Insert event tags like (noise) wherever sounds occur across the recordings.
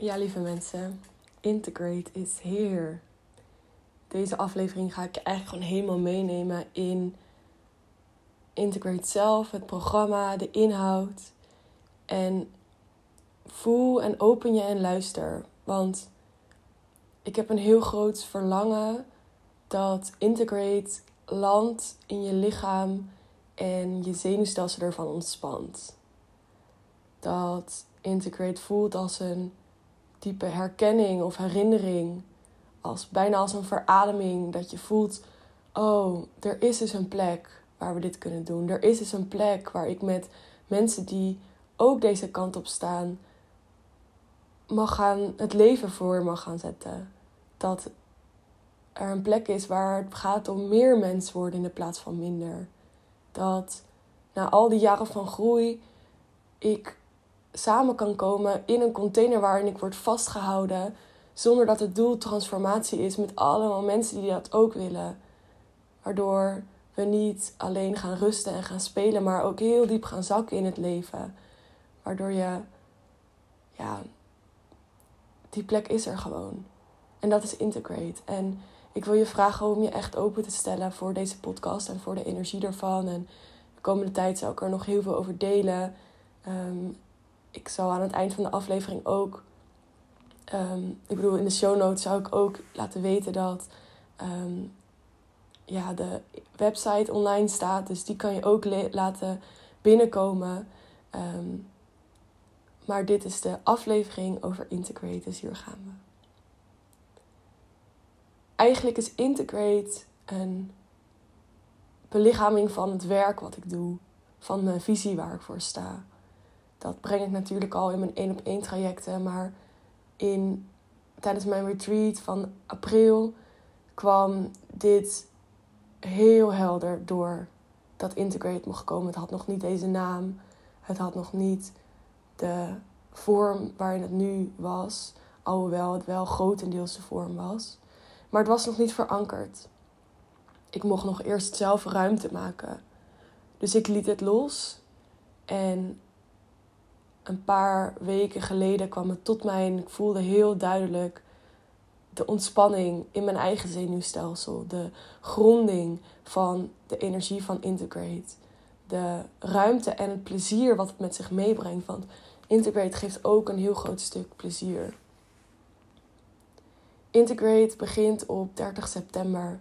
Ja, lieve mensen, Integrate is here. Deze aflevering ga ik je eigenlijk gewoon helemaal meenemen in Integrate zelf, het programma, de inhoud. En voel en open je en luister. Want ik heb een heel groot verlangen dat Integrate landt in je lichaam en je zenuwstelsel ervan ontspant. Dat Integrate voelt als een diepe herkenning of herinnering. Als, bijna als een verademing. Dat je voelt, oh, er is dus een plek waar we dit kunnen doen. Er is dus een plek waar ik met mensen die ook deze kant op staan, mag gaan, het leven voor mag gaan zetten. Dat er een plek is waar het gaat om meer mens worden in de plaats van minder. Dat na al die jaren van groei ik samen kan komen in een container waarin ik word vastgehouden. Zonder dat het doel transformatie is met allemaal mensen die dat ook willen. Waardoor we niet alleen gaan rusten en gaan spelen, maar ook heel diep gaan zakken in het leven. Waardoor je, ja, die plek is er gewoon. En dat is integrate. En ik wil je vragen om je echt open te stellen voor deze podcast en voor de energie ervan. En de komende tijd zal ik er nog heel veel over delen. Ehm, ik zal aan het eind van de aflevering ook. Ehm, ik bedoel, in de show notes zou ik ook laten weten dat ehm, ja, de website online staat. Dus die kan je ook laten binnenkomen. Ehm, maar dit is de aflevering over Integrate, dus hier gaan we. Eigenlijk is Integrate een belichaming van het werk wat ik doe, van mijn visie waar ik voor sta dat breng ik natuurlijk al in mijn één op één trajecten. Maar in, tijdens mijn retreat van april kwam dit heel helder door dat Integrate mocht komen. Het had nog niet deze naam. Het had nog niet de vorm waarin het nu was. Alhoewel het wel grotendeels de vorm was. Maar het was nog niet verankerd. Ik mocht nog eerst zelf ruimte maken. Dus ik liet het los. En een paar weken geleden kwam het tot mij en ik voelde heel duidelijk de ontspanning in mijn eigen zenuwstelsel, de gronding van de energie van Integrate, de ruimte en het plezier wat het met zich meebrengt. Want Integrate geeft ook een heel groot stuk plezier. Integrate begint op 30 september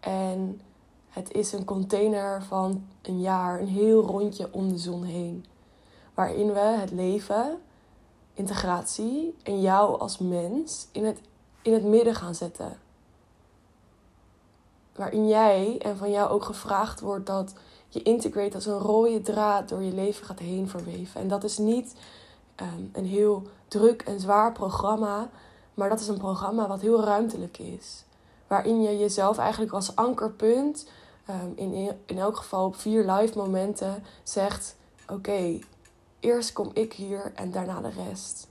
en het is een container van een jaar, een heel rondje om de zon heen waarin we het leven, integratie en jou als mens in het, in het midden gaan zetten. Waarin jij en van jou ook gevraagd wordt dat je integrate als een rode draad door je leven gaat heen verweven. En dat is niet ehm, een heel druk en zwaar programma, maar dat is een programma wat heel ruimtelijk is. Waarin je jezelf eigenlijk als ankerpunt, um, in, in elk geval op vier live momenten, zegt: Oké, Eerst kom ik hier en daarna de rest.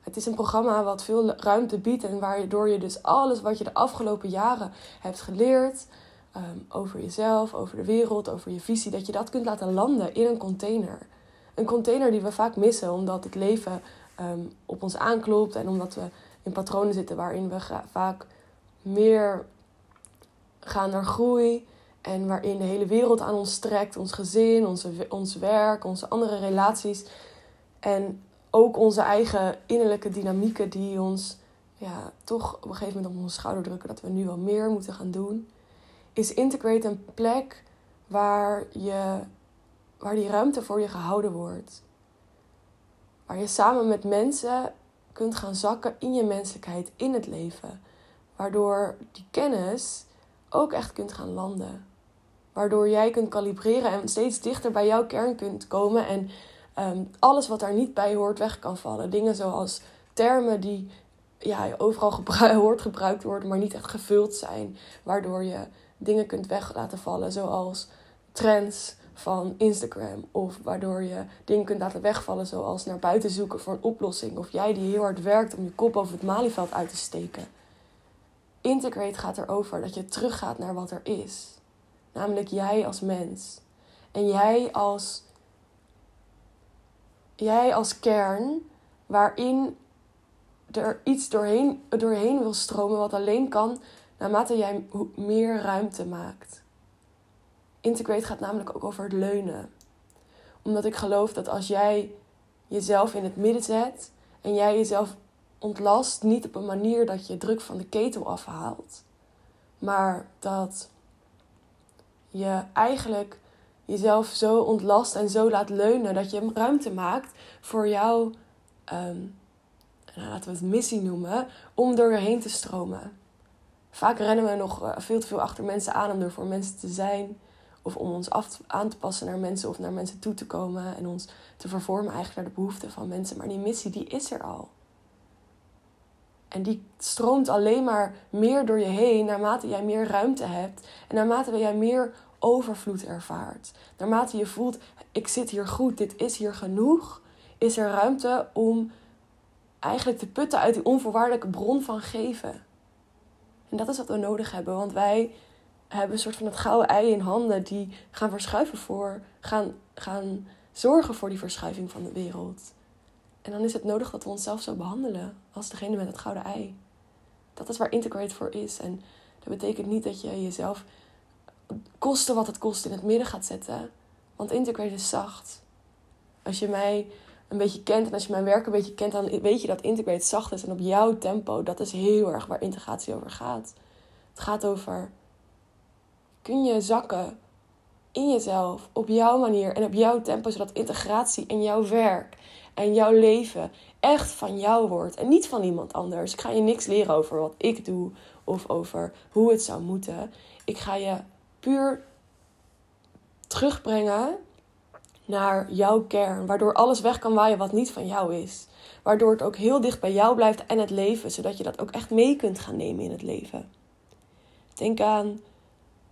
Het is een programma wat veel ruimte biedt en waardoor je dus alles wat je de afgelopen jaren hebt geleerd ehm, over jezelf, over de wereld, over je visie, dat je dat kunt laten landen in een container. Een container die we vaak missen omdat het leven ehm, op ons aanklopt en omdat we in patronen zitten waarin we vaak meer gaan naar groei en waarin de hele wereld aan ons trekt. Ons gezin, onze, ons werk, onze andere relaties. En ook onze eigen innerlijke dynamieken die ons ja, toch op een gegeven moment op onze schouder drukken dat we nu wel meer moeten gaan doen. Is Integrate een plek waar, je, waar die ruimte voor je gehouden wordt. Waar je samen met mensen kunt gaan zakken in je menselijkheid, in het leven. Waardoor die kennis ook echt kunt gaan landen. Waardoor jij kunt kalibreren en steeds dichter bij jouw kern kunt komen. En ehm, alles wat daar niet bij hoort weg kan vallen. Dingen zoals termen die ja, overal (laughs) hoort gebruikt worden, maar niet echt gevuld zijn. Waardoor je dingen kunt weg laten vallen, zoals trends van Instagram. Of waardoor je dingen kunt laten wegvallen, zoals naar buiten zoeken voor een oplossing. Of jij die heel hard werkt om je kop over het malieveld uit te steken. Integrate gaat erover dat je teruggaat naar wat er is. Namelijk jij als mens. En jij als jij als kern, waarin er iets doorheen, doorheen wil stromen wat alleen kan naarmate jij meer ruimte maakt. Integrate gaat namelijk ook over het leunen. Omdat ik geloof dat als jij jezelf in het midden zet en jij jezelf ontlast, niet op een manier dat je druk van de ketel afhaalt, maar dat je eigenlijk jezelf zo ontlast en zo laat leunen dat je ruimte maakt voor jouw, ehm, nou, laten we het missie noemen, om er doorheen te stromen. Vaak rennen we nog eh, veel te veel achter mensen aan om er voor mensen te zijn. Of om ons af aan te passen naar mensen of naar mensen toe te komen. En ons te vervormen eigenlijk naar de behoeften van mensen. Maar die missie, die is er al. En die stroomt alleen maar meer door je heen naarmate jij meer ruimte hebt. En naarmate jij meer overvloed ervaart. Naarmate je voelt, ik zit hier goed, dit is hier genoeg. Is er ruimte om eigenlijk te putten uit die onvoorwaardelijke bron van geven. En dat is wat we nodig hebben. Want wij hebben een soort van het gouden ei in handen die gaan verschuiven voor, gaan, gaan zorgen voor die verschuiving van de wereld. En dan is het nodig dat we onszelf zo behandelen als degene met het gouden ei. Dat is waar Integrate voor is. En dat betekent niet dat je jezelf kosten wat het kost in het midden gaat zetten. Want Integrate is zacht. Als je mij een beetje kent en als je mijn werk een beetje kent, dan weet je dat Integrate zacht is en op jouw tempo. Dat is heel erg waar integratie over gaat. Het gaat over kun je zakken in jezelf op jouw manier en op jouw tempo, zodat integratie en jouw werk en jouw leven echt van jou wordt en niet van iemand anders. Ik ga je niks leren over wat ik doe of over hoe het zou moeten. Ik ga je puur terugbrengen naar jouw kern, waardoor alles weg kan waaien wat niet van jou is. Waardoor het ook heel dicht bij jou blijft en het leven, zodat je dat ook echt mee kunt gaan nemen in het leven. Denk aan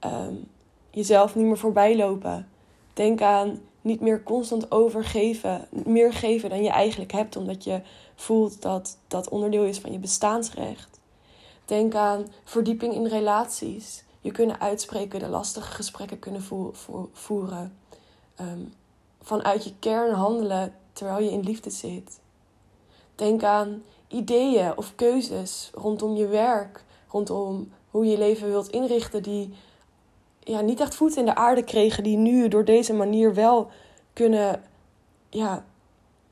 um, jezelf niet meer voorbij lopen. Denk aan niet meer constant overgeven, meer geven dan je eigenlijk hebt, omdat je voelt dat dat onderdeel is van je bestaansrecht. Denk aan verdieping in relaties. Je kunnen uitspreken, de lastige gesprekken kunnen voeren. Ehm, vanuit je kern handelen terwijl je in liefde zit. Denk aan ideeën of keuzes rondom je werk, rondom hoe je leven wilt inrichten, die ja, niet echt voet in de aarde kregen, die nu door deze manier wel kunnen ja,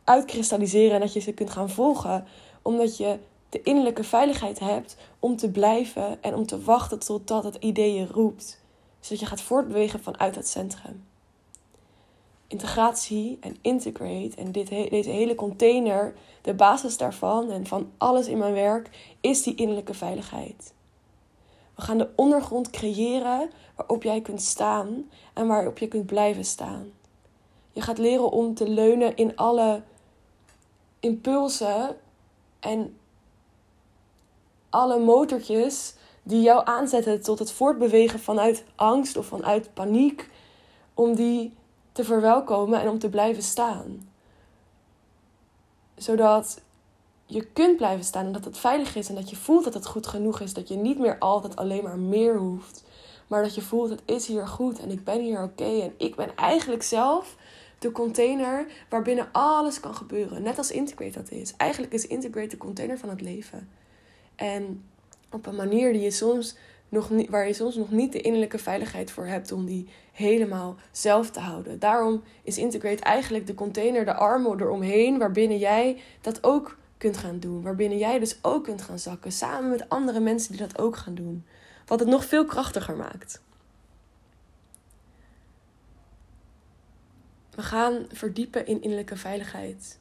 uitkristalliseren en dat je ze kunt gaan volgen, omdat je de innerlijke veiligheid hebt om te blijven en om te wachten totdat het idee je roept, zodat je gaat voortbewegen vanuit het centrum. Integratie en integrate en dit, deze hele container, de basis daarvan en van alles in mijn werk, is die innerlijke veiligheid. We gaan de ondergrond creëren waarop jij kunt staan en waarop je kunt blijven staan. Je gaat leren om te leunen in alle impulsen en alle motortjes die jou aanzetten tot het voortbewegen vanuit angst of vanuit paniek, om die te verwelkomen en om te blijven staan. Zodat je kunt blijven staan en dat het veilig is en dat je voelt dat het goed genoeg is. Dat je niet meer altijd alleen maar meer hoeft. Maar dat je voelt het is hier goed en ik ben hier oké. en ik ben eigenlijk zelf de container waarbinnen alles kan gebeuren. Net als Integrate dat is. Eigenlijk is Integrate de container van het leven. En op een manier die je soms nog niet, waar je soms nog niet de innerlijke veiligheid voor hebt om die helemaal zelf te houden. Daarom is Integrate eigenlijk de container, de armen eromheen, waarbinnen jij dat ook kunt gaan doen. Waarbinnen jij dus ook kunt gaan zakken. Samen met andere mensen die dat ook gaan doen. Wat het nog veel krachtiger maakt. We gaan verdiepen in innerlijke veiligheid.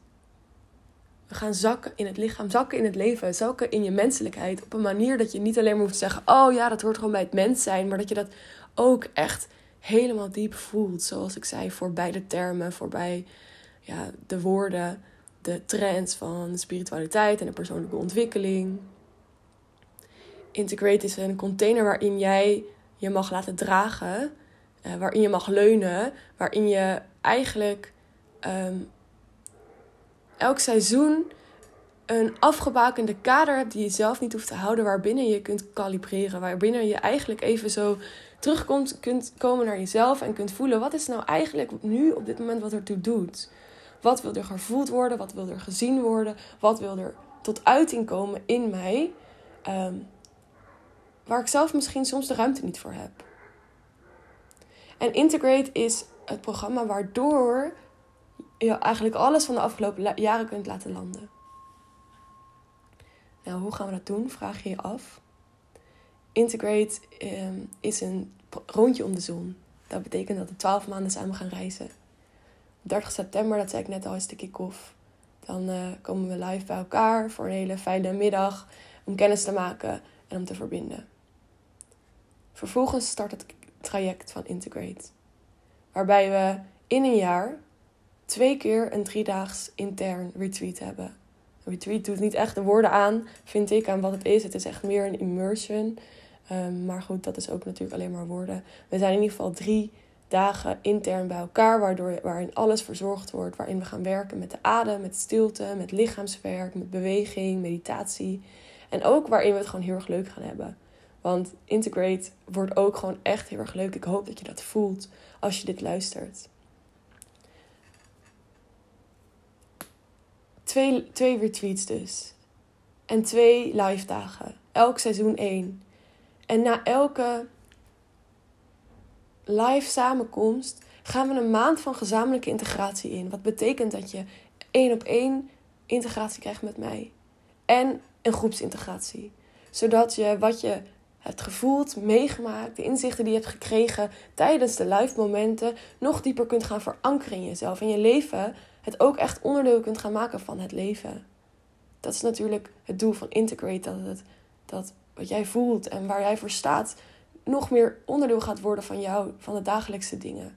We gaan zakken in het lichaam, zakken in het leven, zakken in je menselijkheid. Op een manier dat je niet alleen maar hoeft te zeggen: Oh ja, dat hoort gewoon bij het mens zijn. Maar dat je dat ook echt helemaal diep voelt. Zoals ik zei, voorbij de termen, voorbij ja, de woorden de trends van spiritualiteit en de persoonlijke ontwikkeling. Integrate is een container waarin jij je mag laten dragen, uh, waarin je mag leunen, waarin je eigenlijk um, elk seizoen een afgebakende kader hebt die je zelf niet hoeft te houden, waarbinnen je kunt kalibreren, waarbinnen je eigenlijk even zo terugkomt, kunt komen naar jezelf en kunt voelen wat is nou eigenlijk nu op dit moment wat ertoe doet. Wat wil er gevoeld worden? Wat wil er gezien worden? Wat wil er tot uiting komen in mij? Ehm, waar ik zelf misschien soms de ruimte niet voor heb. En Integrate is het programma waardoor je eigenlijk alles van de afgelopen jaren kunt laten landen. Nou, hoe gaan we dat doen? Vraag je je af. Integrate ehm, is een rondje om de zon. Dat betekent dat we 12 maanden samen gaan reizen. 30 september, dat zei ik net al, is de kick-off. Dan uh, komen we live bij elkaar voor een hele fijne middag om kennis te maken en om te verbinden. Vervolgens start het traject van Integrate. Waarbij we in een jaar twee keer een driedaags intern retreat hebben. Een retreat doet niet echt de woorden aan, vind ik, aan wat het is. Het is echt meer een immersion. Um, maar goed, dat is ook natuurlijk alleen maar woorden. We zijn in ieder geval drie dagen intern bij elkaar, waardoor, waarin alles verzorgd wordt. Waarin we gaan werken met de adem, met stilte, met lichaamswerk, met beweging, meditatie. En ook waarin we het gewoon heel erg leuk gaan hebben. Want Integrate wordt ook gewoon echt heel erg leuk. Ik hoop dat je dat voelt als je dit luistert. Twee, twee retweets dus. En twee live dagen. Elk seizoen één. En na elke live samenkomst gaan we een maand van gezamenlijke integratie in. Wat betekent dat je één op één integratie krijgt met mij. En een groepsintegratie. Zodat je wat je hebt gevoeld, meegemaakt, de inzichten die je hebt gekregen tijdens de live momenten nog dieper kunt gaan verankeren in jezelf. En je leven het ook echt onderdeel kunt gaan maken van het leven. Dat is natuurlijk het doel van Integrate. Dat, het, dat wat jij voelt en waar jij voor staat nog meer onderdeel gaat worden van jou, van de dagelijkse dingen.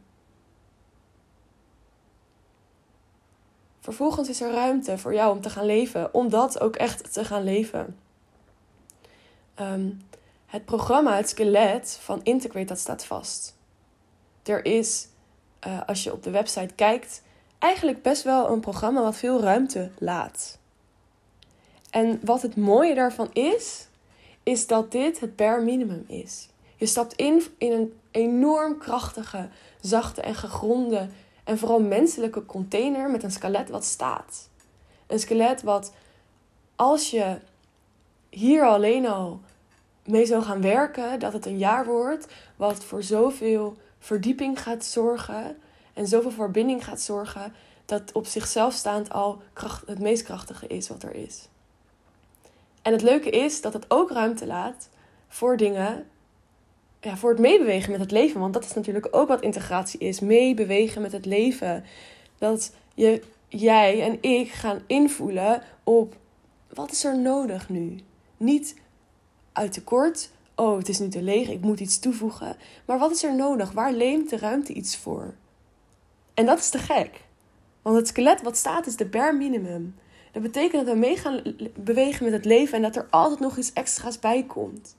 Vervolgens is er ruimte voor jou om te gaan leven, om dat ook echt te gaan leven. Ehm, het programma, het skelet van Integrate, dat staat vast. Er is, uh, als je op de website kijkt, eigenlijk best wel een programma wat veel ruimte laat. En wat het mooie daarvan is, is dat dit het bare minimum is. Je stapt in in een enorm krachtige, zachte en gegronde en vooral menselijke container met een skelet wat staat. Een skelet wat als je hier alleen al mee zou gaan werken, dat het een jaar wordt wat voor zoveel verdieping gaat zorgen en zoveel verbinding gaat zorgen, dat op zichzelf staand al kracht, het meest krachtige is wat er is. En het leuke is dat het ook ruimte laat voor dingen, ja, voor het meebewegen met het leven. Want dat is natuurlijk ook wat integratie is: meebewegen met het leven. Dat je, jij en ik gaan invoelen op wat is er nodig nu. Niet uit tekort, oh het is nu te leeg, ik moet iets toevoegen. Maar wat is er nodig? Waar leent de ruimte iets voor? En dat is te gek. Want het skelet wat staat is de bare minimum. Dat betekent dat we mee gaan bewegen met het leven en dat er altijd nog iets extra's bij komt.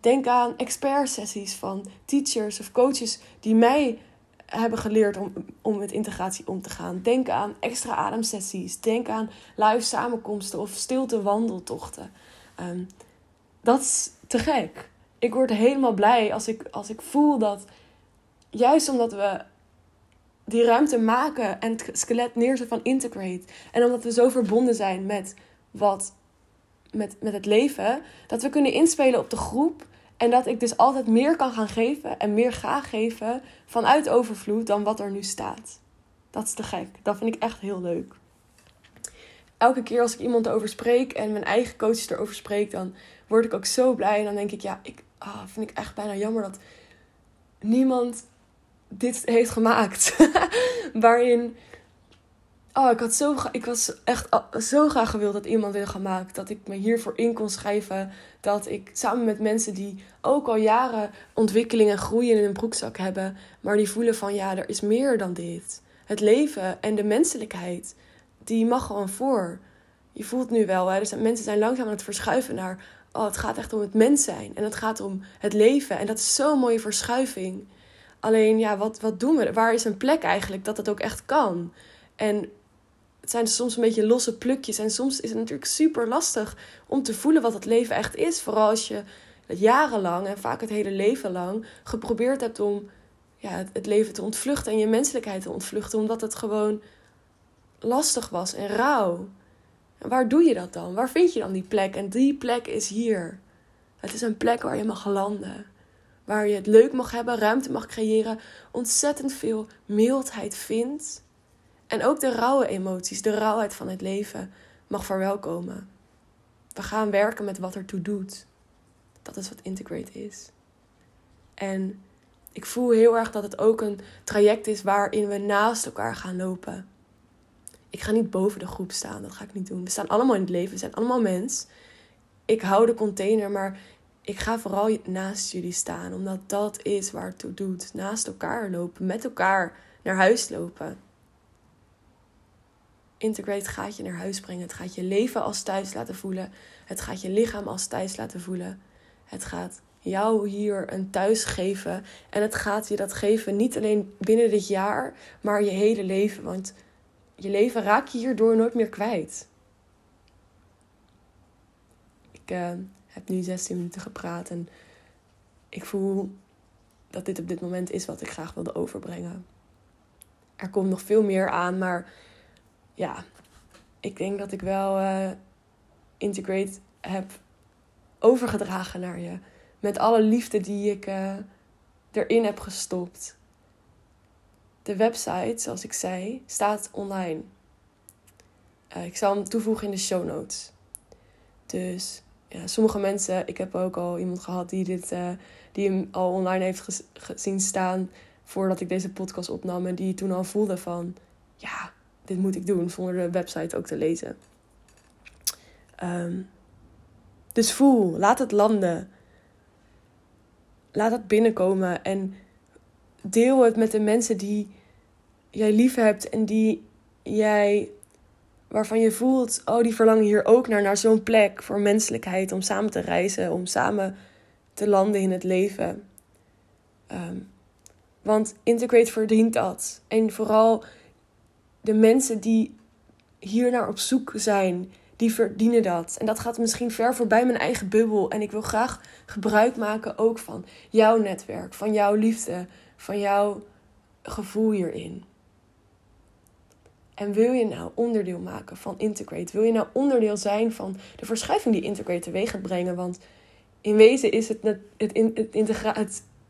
Denk aan expert-sessies van teachers of coaches die mij hebben geleerd om, om met integratie om te gaan. Denk aan extra ademsessies. Denk aan live samenkomsten of stilte wandeltochten. Ehm, dat is te gek. Ik word helemaal blij als ik, als ik voel dat, juist omdat we die ruimte maken en het skelet neerzetten van Integrate. En omdat we zo verbonden zijn met, wat, met, met het leven, dat we kunnen inspelen op de groep. En dat ik dus altijd meer kan gaan geven en meer ga geven vanuit overvloed dan wat er nu staat. Dat is te gek. Dat vind ik echt heel leuk. Elke keer als ik iemand erover spreek en mijn eigen coaches erover spreek, dan word ik ook zo blij. En dan denk ik, ja, ik ah, vind ik echt bijna jammer dat niemand dit heeft gemaakt. (laughs) Waarin. Oh, ik had zo. Ik was echt zo graag gewild dat iemand dit gemaakt. Dat ik me hiervoor in kon schrijven. Dat ik samen met mensen die ook al jaren ontwikkeling en groeien in hun broekzak hebben. Maar die voelen van ja, er is meer dan dit. Het leven en de menselijkheid. Die mag gewoon voor. Je voelt nu wel, hè, mensen zijn langzaam aan het verschuiven naar. Oh, het gaat echt om het mens zijn. En het gaat om het leven. En dat is zo'n mooie verschuiving. Alleen ja, wat, wat doen we? Waar is een plek eigenlijk dat het ook echt kan? En het zijn soms een beetje losse plukjes. En soms is het natuurlijk super lastig om te voelen wat het leven echt is. Vooral als je jarenlang en vaak het hele leven lang geprobeerd hebt om ja, het, het leven te ontvluchten en je menselijkheid te ontvluchten. Omdat het gewoon lastig was en rauw. En waar doe je dat dan? Waar vind je dan die plek? En die plek is hier. Het is een plek waar je mag landen. Waar je het leuk mag hebben, ruimte mag creëren, ontzettend veel mildheid vindt. En ook de rauwe emoties, de rauwheid van het leven mag verwelkomen. We gaan werken met wat ertoe doet. Dat is wat integrate is. En ik voel heel erg dat het ook een traject is waarin we naast elkaar gaan lopen. Ik ga niet boven de groep staan, dat ga ik niet doen. We staan allemaal in het leven, we zijn allemaal mens. Ik hou de container, maar ik ga vooral naast jullie staan, omdat dat is waar het toe doet. Naast elkaar lopen, met elkaar naar huis lopen. Integrate gaat je naar huis brengen. Het gaat je leven als thuis laten voelen. Het gaat je lichaam als thuis laten voelen. Het gaat jou hier een thuis geven. En het gaat je dat geven niet alleen binnen dit jaar, maar je hele leven. Want je leven raak je hierdoor nooit meer kwijt. Ik uh, heb nu 16 minuten gepraat en ik voel dat dit op dit moment is wat ik graag wilde overbrengen. Er komt nog veel meer aan, maar ja, ik denk dat ik wel uh, Integrate heb overgedragen naar je. Met alle liefde die ik uh, erin heb gestopt. De website, zoals ik zei, staat online. Uh, ik zal hem toevoegen in de show notes. Dus ja, sommige mensen, ik heb ook al iemand gehad die, dit, uh, die hem al online heeft gezien staan voordat ik deze podcast opnam. En die toen al voelde van, ja, dit moet ik doen zonder de website ook te lezen. Um, dus voel, laat het landen. Laat het binnenkomen en deel het met de mensen die jij lief hebt en die jij, waarvan je voelt, oh, die verlangen hier ook naar, naar zo'n plek voor menselijkheid, om samen te reizen, om samen te landen in het leven. Um, want Integrate verdient dat. En vooral de mensen die hier naar op zoek zijn, die verdienen dat. En dat gaat misschien ver voorbij mijn eigen bubbel. En ik wil graag gebruik maken ook van jouw netwerk, van jouw liefde, van jouw gevoel hierin. En wil je nou onderdeel maken van Integrate? Wil je nou onderdeel zijn van de verschuiving die Integrate teweeg gaat brengen? Want in wezen is het, het,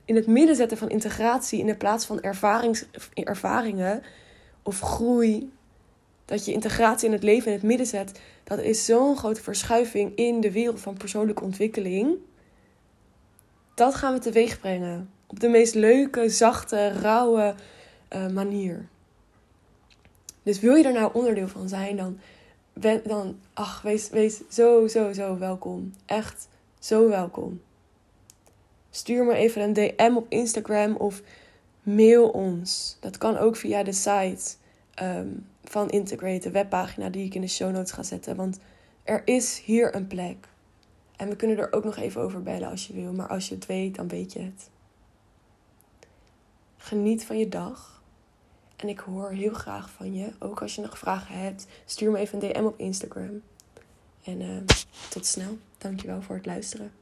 in het midden zetten van integratie in de plaats van ervaringen of groei. Dat je integratie in het leven in het midden zet. Dat is zo'n grote verschuiving in de wereld van persoonlijke ontwikkeling. Dat gaan we teweeg brengen. Op de meest leuke, zachte, rauwe uh, manier. Dus wil je er nou onderdeel van zijn, dan, ben, dan ach, wees, wees zo, zo, zo welkom. Echt zo welkom. Stuur me even een DM op Instagram of mail ons. Dat kan ook via de site um, van Integrate, de webpagina die ik in de show notes ga zetten. Want er is hier een plek. En we kunnen er ook nog even over bellen als je wil. Maar als je het weet, dan weet je het. Geniet van je dag. En ik hoor heel graag van je. Ook als je nog vragen hebt, stuur me even een DM op Instagram. En uh, tot snel. Dankjewel voor het luisteren.